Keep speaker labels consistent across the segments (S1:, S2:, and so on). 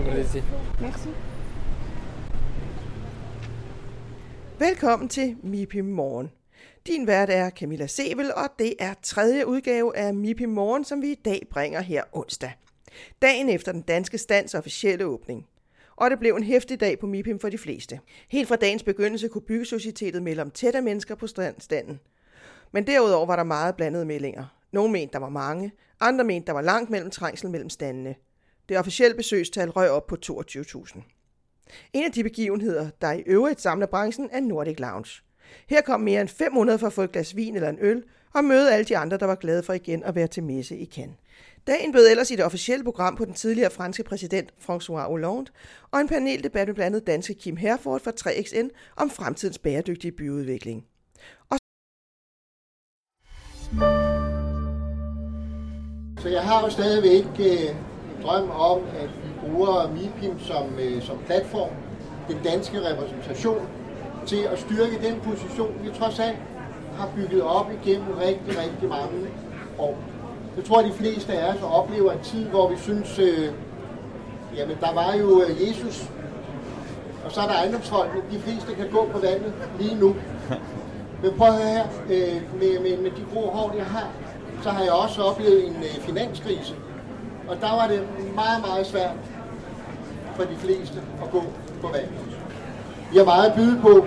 S1: Je vous remercie.
S2: Merci.
S3: Velkommen til MIPI Morgen. Din vært er Camilla Sevel, og det er tredje udgave af MIPI Morgen, som vi i dag bringer her onsdag. Dagen efter den danske stands officielle åbning. Og det blev en hæftig dag på MIPIM for de fleste. Helt fra dagens begyndelse kunne byggesocietetet melde om tætte mennesker på standen. Men derudover var der meget blandede meldinger. Nogle mente, der var mange, andre mente, der var langt mellem trængsel mellem standene. Det officielle besøgstal røg op på 22.000. En af de begivenheder, der i øvrigt samler branchen, er Nordic Lounge. Her kom mere end 500 for at få et glas vin eller en øl, og møde alle de andre, der var glade for igen at være til messe i Cannes. Dagen bød ellers i det officielle program på den tidligere franske præsident François Hollande og en paneldebat med blandt andet danske Kim Herford fra 3XN om fremtidens bæredygtige byudvikling. Og
S4: Så jeg har jo stadigvæk øh, drøm om, at vi bruger MIPIM som, øh, som platform, den danske repræsentation, til at styrke den position, vi trods alt har bygget op igennem rigtig, rigtig mange år. Jeg tror, at de fleste af os oplever en tid, hvor vi synes, øh, jamen der var jo øh, Jesus, og så er der ejendomsfolkene. De fleste kan gå på vandet lige nu. Men prøv at høre her, øh, med, med, med de grå hår, jeg har, så har jeg også oplevet en øh, finanskrise. Og der var det meget, meget svært for de fleste at gå på vandet. Vi har meget at byde på.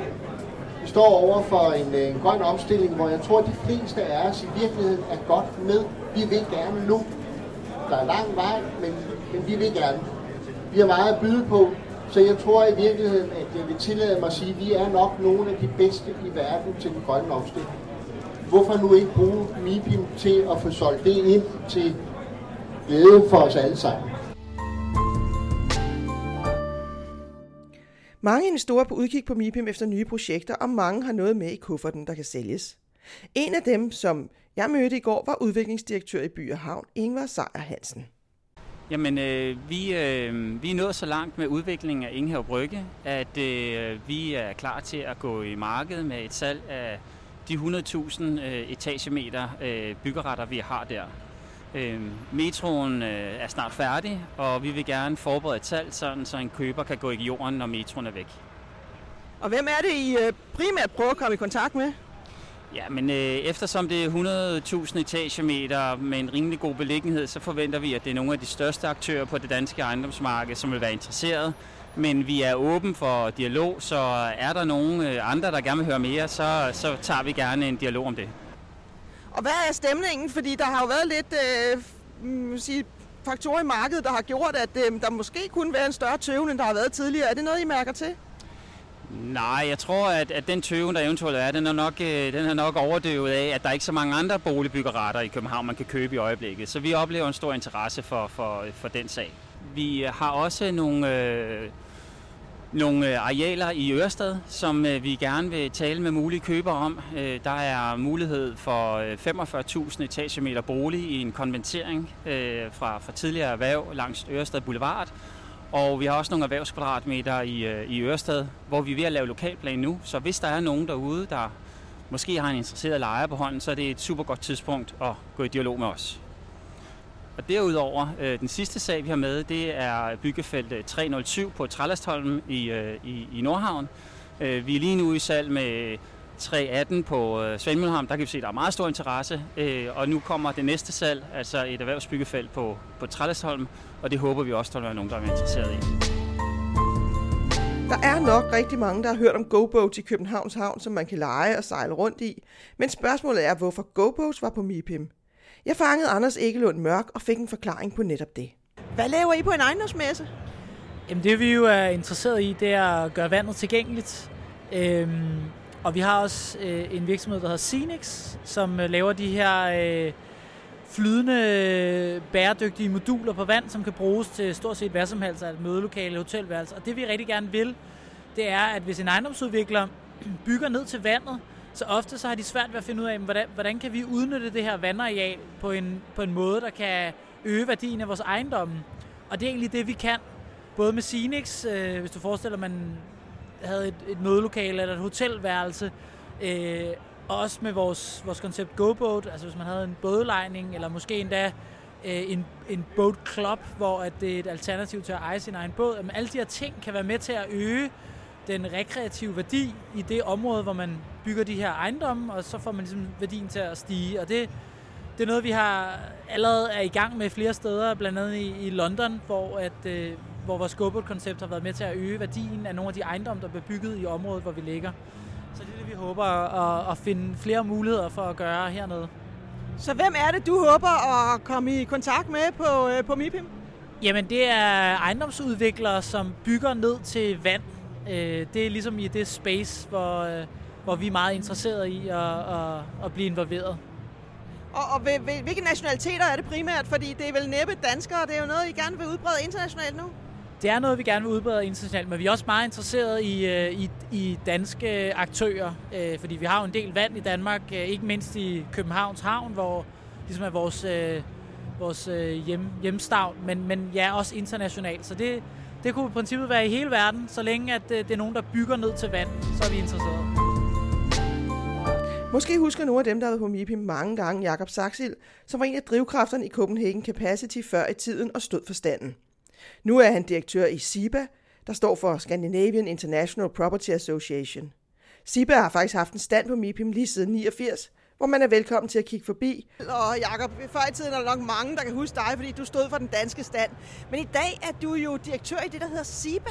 S4: Vi står over for en, øh, en grøn omstilling, hvor jeg tror, at de fleste af os i virkeligheden er godt med. Vi vil gerne nu. Der er lang vej, men, men vi vil gerne. Vi har meget at byde på, så jeg tror i virkeligheden, at jeg vil tillade mig at sige, at vi er nok nogle af de bedste i verden til den grønne omstilling. Hvorfor nu ikke bruge MIPIM til at få solgt det ind til glæde for os alle sammen?
S3: Mange investorer på udkig på MIPIM efter nye projekter, og mange har noget med i kufferten, der kan sælges. En af dem, som jeg mødte i går, var udviklingsdirektør i By og Havn, Ingvar Sejer Hansen.
S5: Jamen, øh, vi, øh, vi er nået så langt med udviklingen af Ingehav Brygge, at øh, vi er klar til at gå i markedet med et salg af de 100.000 øh, etagemeter øh, byggeretter, vi har der. Øh, metroen øh, er snart færdig, og vi vil gerne forberede et salg, sådan, så en køber kan gå i jorden, når metroen er væk.
S3: Og hvem er det, I øh, primært prøver at komme i kontakt med?
S5: Ja, men øh, eftersom det er 100.000 etagemeter med en rimelig god beliggenhed, så forventer vi, at det er nogle af de største aktører på det danske ejendomsmarked, som vil være interesseret. Men vi er åben for dialog, så er der nogen øh, andre, der gerne vil høre mere, så, så tager vi gerne en dialog om det.
S3: Og hvad er stemningen? Fordi der har jo været lidt øh, mm, sige, faktorer i markedet, der har gjort, at øh, der måske kunne være en større tøven, end der har været tidligere. Er det noget, I mærker til?
S5: Nej, jeg tror, at, at den tøven, der eventuelt er, den er, nok, øh, den er nok overdøvet af, at der er ikke så mange andre boligbyggeretter i København, man kan købe i øjeblikket. Så vi oplever en stor interesse for, for, for den sag. Vi har også nogle, øh, nogle øh, arealer i Ørestad, som øh, vi gerne vil tale med mulige købere om. Øh, der er mulighed for 45.000 etagemeter bolig i en konvertering fra, fra tidligere erhverv langs Ørestad Boulevard. Og vi har også nogle erhvervskvadratmeter i, i Ørestad, hvor vi er ved at lave lokalplan nu. Så hvis der er nogen derude, der måske har en interesseret lejer på hånden, så er det et super godt tidspunkt at gå i dialog med os. Og derudover, øh, den sidste sag, vi har med, det er byggefelt 307 øh, på Trallastholm i, øh, i, i Nordhavn. Øh, vi er lige nu i salg med 318 på øh, Svendmølholm. Der kan vi se, at der er meget stor interesse. Øh, og nu kommer det næste salg, altså et erhvervsbyggefelt på, på Trallastholm, og det håber vi også, der er nogen, der er interesseret i.
S3: Der er nok rigtig mange, der har hørt om GoBoats i Københavns Havn, som man kan lege og sejle rundt i. Men spørgsmålet er, hvorfor GoBoats var på MIPIM. Jeg fangede Anders Ekelund Mørk og fik en forklaring på netop det. Hvad laver I på en ejendomsmesse?
S6: Jamen det vi jo er interesseret i, det er at gøre vandet tilgængeligt. Øhm, og vi har også øh, en virksomhed, der hedder Cinix, som øh, laver de her øh, flydende, bæredygtige moduler på vand, som kan bruges til stort set hvad som helst, altså et mødelokale, hotelværelse. Og det vi rigtig gerne vil, det er, at hvis en ejendomsudvikler bygger ned til vandet, så ofte så har de svært ved at finde ud af, hvordan, hvordan kan vi udnytte det her vandareal på en, på en måde, der kan øge værdien af vores ejendomme. Og det er egentlig det, vi kan. Både med Cinix, øh, hvis du forestiller, man havde et, et mødelokale eller et hotelværelse, øh, og også med vores, vores koncept GoBoat, altså hvis man havde en bådlejning, eller måske endda øh, en, en boat club, hvor at det er et alternativ til at eje sin egen båd. Men alle de her ting kan være med til at øge den rekreative værdi i det område, hvor man bygger de her ejendomme, og så får man ligesom værdien til at stige. Og det, det er noget, vi har allerede er i gang med flere steder, blandt andet i, i London, hvor, at, øh, hvor vores GoBoat-koncept har været med til at øge værdien af nogle af de ejendomme, der bliver bygget i området, hvor vi ligger. Så det er det, vi håber at, at finde flere muligheder for at gøre hernede.
S3: Så hvem er det, du håber at komme i kontakt med på, øh, på MIPIM?
S6: Jamen, det er ejendomsudviklere, som bygger ned til vand. Øh, det er ligesom i det space, hvor, øh, hvor vi er meget interesserede i at, at, at blive involveret.
S3: Og, og hvilke nationaliteter er det primært? Fordi det er vel næppe danskere, det er jo noget, I gerne vil udbrede internationalt nu?
S6: Det er noget, vi gerne vil udbrede internationalt, men vi er også meget interesserede i, øh, i, i danske aktører, øh, fordi vi har jo en del vand i Danmark, øh, ikke mindst i Københavns Havn, hvor ligesom er vores, vores hjem, hjemstavn, men, men ja, også internationalt. Så det, det kunne i princippet være i hele verden, så længe at det er nogen, der bygger ned til vand, så er vi interesserede.
S3: Måske husker nogle af dem, der har været på MIPIM mange gange, Jakob Saxil, som var en af drivkræfterne i Copenhagen Capacity før i tiden og stod for standen. Nu er han direktør i SIBA, der står for Scandinavian International Property Association. SIBA har faktisk haft en stand på MIPIM lige siden 89, hvor man er velkommen til at kigge forbi. Og Jakob, før i tiden er der nok mange, der kan huske dig, fordi du stod for den danske stand. Men i dag er du jo direktør i det, der hedder SIBA.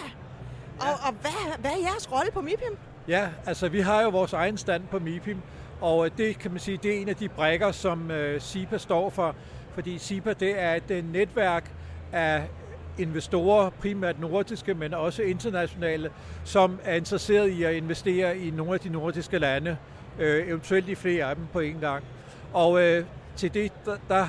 S3: Og, ja. og hvad, hvad er jeres rolle på MIPIM?
S1: Ja, altså vi har jo vores egen stand på MIPIM, og øh, det kan man sige, det er en af de brækker, som øh, SIPA står for. Fordi SIPA det er et øh, netværk af investorer, primært nordiske, men også internationale, som er interesseret i at investere i nogle af de nordiske lande, øh, eventuelt i flere af dem på en gang. Og øh, til det, der, der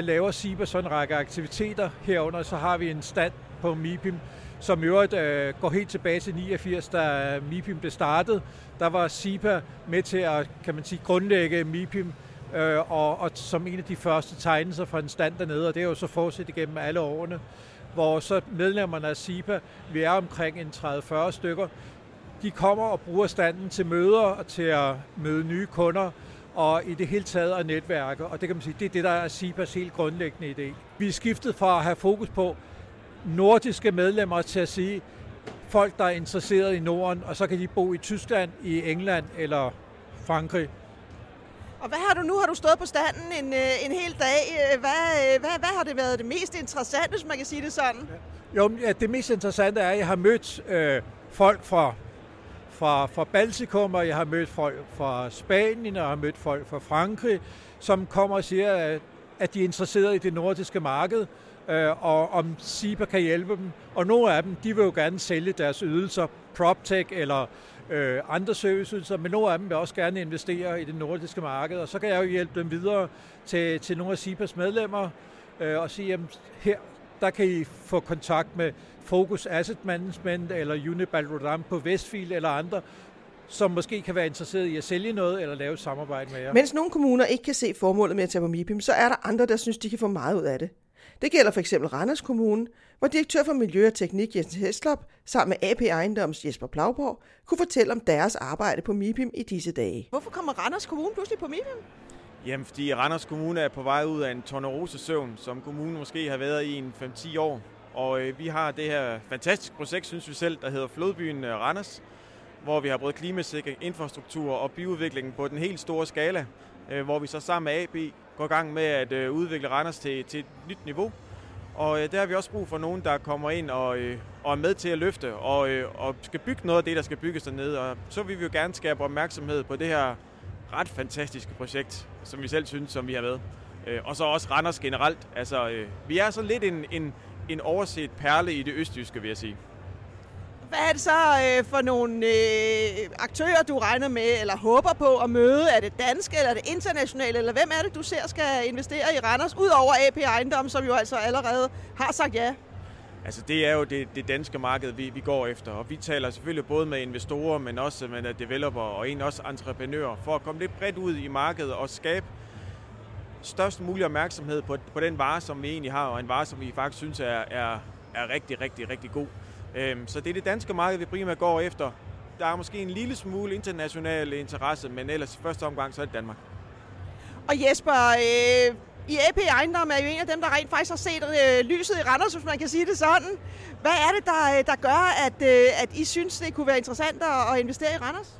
S1: laver SIBA sådan en række aktiviteter. Herunder så har vi en stand på MIPIM, som i øvrigt øh, går helt tilbage til 89, da MIPIM blev startet. Der var SIPA med til at, kan man sige, grundlægge MIPIM, øh, og, og som en af de første tegnelser fra en stand dernede, og det er jo så fortsat igennem alle årene hvor så medlemmerne af SIPA, vi er omkring en 30-40 stykker, de kommer og bruger standen til møder og til at møde nye kunder, og i det hele taget af netværke, Og det kan man sige, det er det, der er SIPAs helt grundlæggende idé. Vi er skiftet fra at have fokus på nordiske medlemmer til at sige, folk, der er interesseret i Norden, og så kan de bo i Tyskland, i England eller Frankrig.
S3: Og hvad har du nu? Har du stået på standen en, øh, en hel dag? Øh, hvad, øh, hvad, hvad har det været det mest interessante, hvis man kan sige det sådan?
S1: Jo, ja, det mest interessante er, at jeg har mødt øh, folk fra, fra, fra Baltikum, og jeg har mødt folk fra Spanien, og jeg har mødt folk fra Frankrig, som kommer og siger, at, at de er interesserede i det nordiske marked, øh, og om SIBA kan hjælpe dem. Og nogle af dem, de vil jo gerne sælge deres ydelser, PropTech eller øh, andre serviceydelser, men nogle af dem vil også gerne investere i det nordiske marked, og så kan jeg jo hjælpe dem videre til, til nogle af CIBAs medlemmer øh, og sige, at her der kan I få kontakt med Focus Asset Management eller Unibal Rodam på Vestfield eller andre, som måske kan være interesseret i at sælge noget eller lave et samarbejde med jer.
S3: Mens nogle kommuner ikke kan se formålet med at tage på MIPIM, så er der andre, der synes, de kan få meget ud af det. Det gælder for eksempel Randers Kommune, hvor direktør for Miljø og Teknik Jens Heslop sammen med AP Ejendoms Jesper Plagborg kunne fortælle om deres arbejde på MIPIM i disse dage. Hvorfor kommer Randers Kommune pludselig på MIPIM?
S2: Jamen, fordi Randers Kommune er på vej ud af en tornerosesøvn, som kommunen måske har været i en 5-10 år. Og øh, vi har det her fantastiske projekt, synes vi selv, der hedder Flodbyen øh, Randers, hvor vi har både klimasikring, infrastruktur og byudvikling på den helt store skala, øh, hvor vi så sammen med AB går i gang med at øh, udvikle Randers til, til et nyt niveau. Og øh, der har vi også brug for nogen, der kommer ind og, øh, og er med til at løfte og, øh, og skal bygge noget af det, der skal bygges dernede. Og så vil vi jo gerne skabe opmærksomhed på det her ret fantastiske projekt, som vi selv synes, som vi har med. Øh, og så også Randers generelt. Altså, øh, vi er så lidt en, en, en overset perle i det østjyske, vil jeg sige.
S3: Hvad er det så øh, for nogle øh, aktører, du regner med eller håber på at møde? Er det danske, eller er det internationale, eller hvem er det, du ser skal investere i Randers, udover AP Ejendom, som jo altså allerede har sagt ja?
S2: Altså det er jo det, det danske marked, vi, vi går efter, og vi taler selvfølgelig både med investorer, men også med øh, developer og en også entreprenører, for at komme lidt bredt ud i markedet og skabe størst mulig opmærksomhed på, på den vare, som vi egentlig har, og en vare, som vi faktisk synes er, er, er rigtig, rigtig, rigtig god. Øhm, så det er det danske marked, vi primært går efter. Der er måske en lille smule international interesse, men ellers i første omgang, så er det Danmark.
S3: Og Jesper, øh, I AP Ejendom er jo en af dem, der rent faktisk har set øh, lyset i Randers, hvis man kan sige det sådan. Hvad er det, der, øh, der gør, at, øh, at I synes, det kunne være interessant at investere i Randers?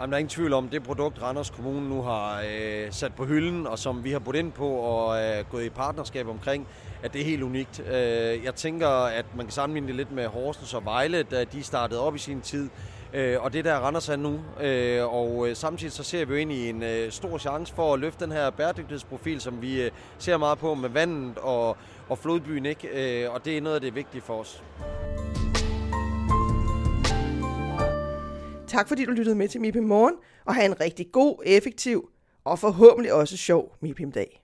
S7: Jamen, der er ingen tvivl om, det produkt, Randers Kommune nu har øh, sat på hylden, og som vi har budt ind på og øh, gået i partnerskab omkring, at det er helt unikt. Øh, jeg tænker, at man kan sammenligne det lidt med Horsens og Vejle, da de startede op i sin tid. Øh, og det der Randers er nu. Øh, og øh, samtidig så ser vi jo ind i en øh, stor chance for at løfte den her bæredygtighedsprofil, som vi øh, ser meget på med vandet og, og flodbyen. Ikke? Øh, og det er noget af det vigtige for os.
S3: Tak fordi du lyttede med til MIPIM Morgen, og have en rigtig god, effektiv og forhåbentlig også sjov MIPIM-dag.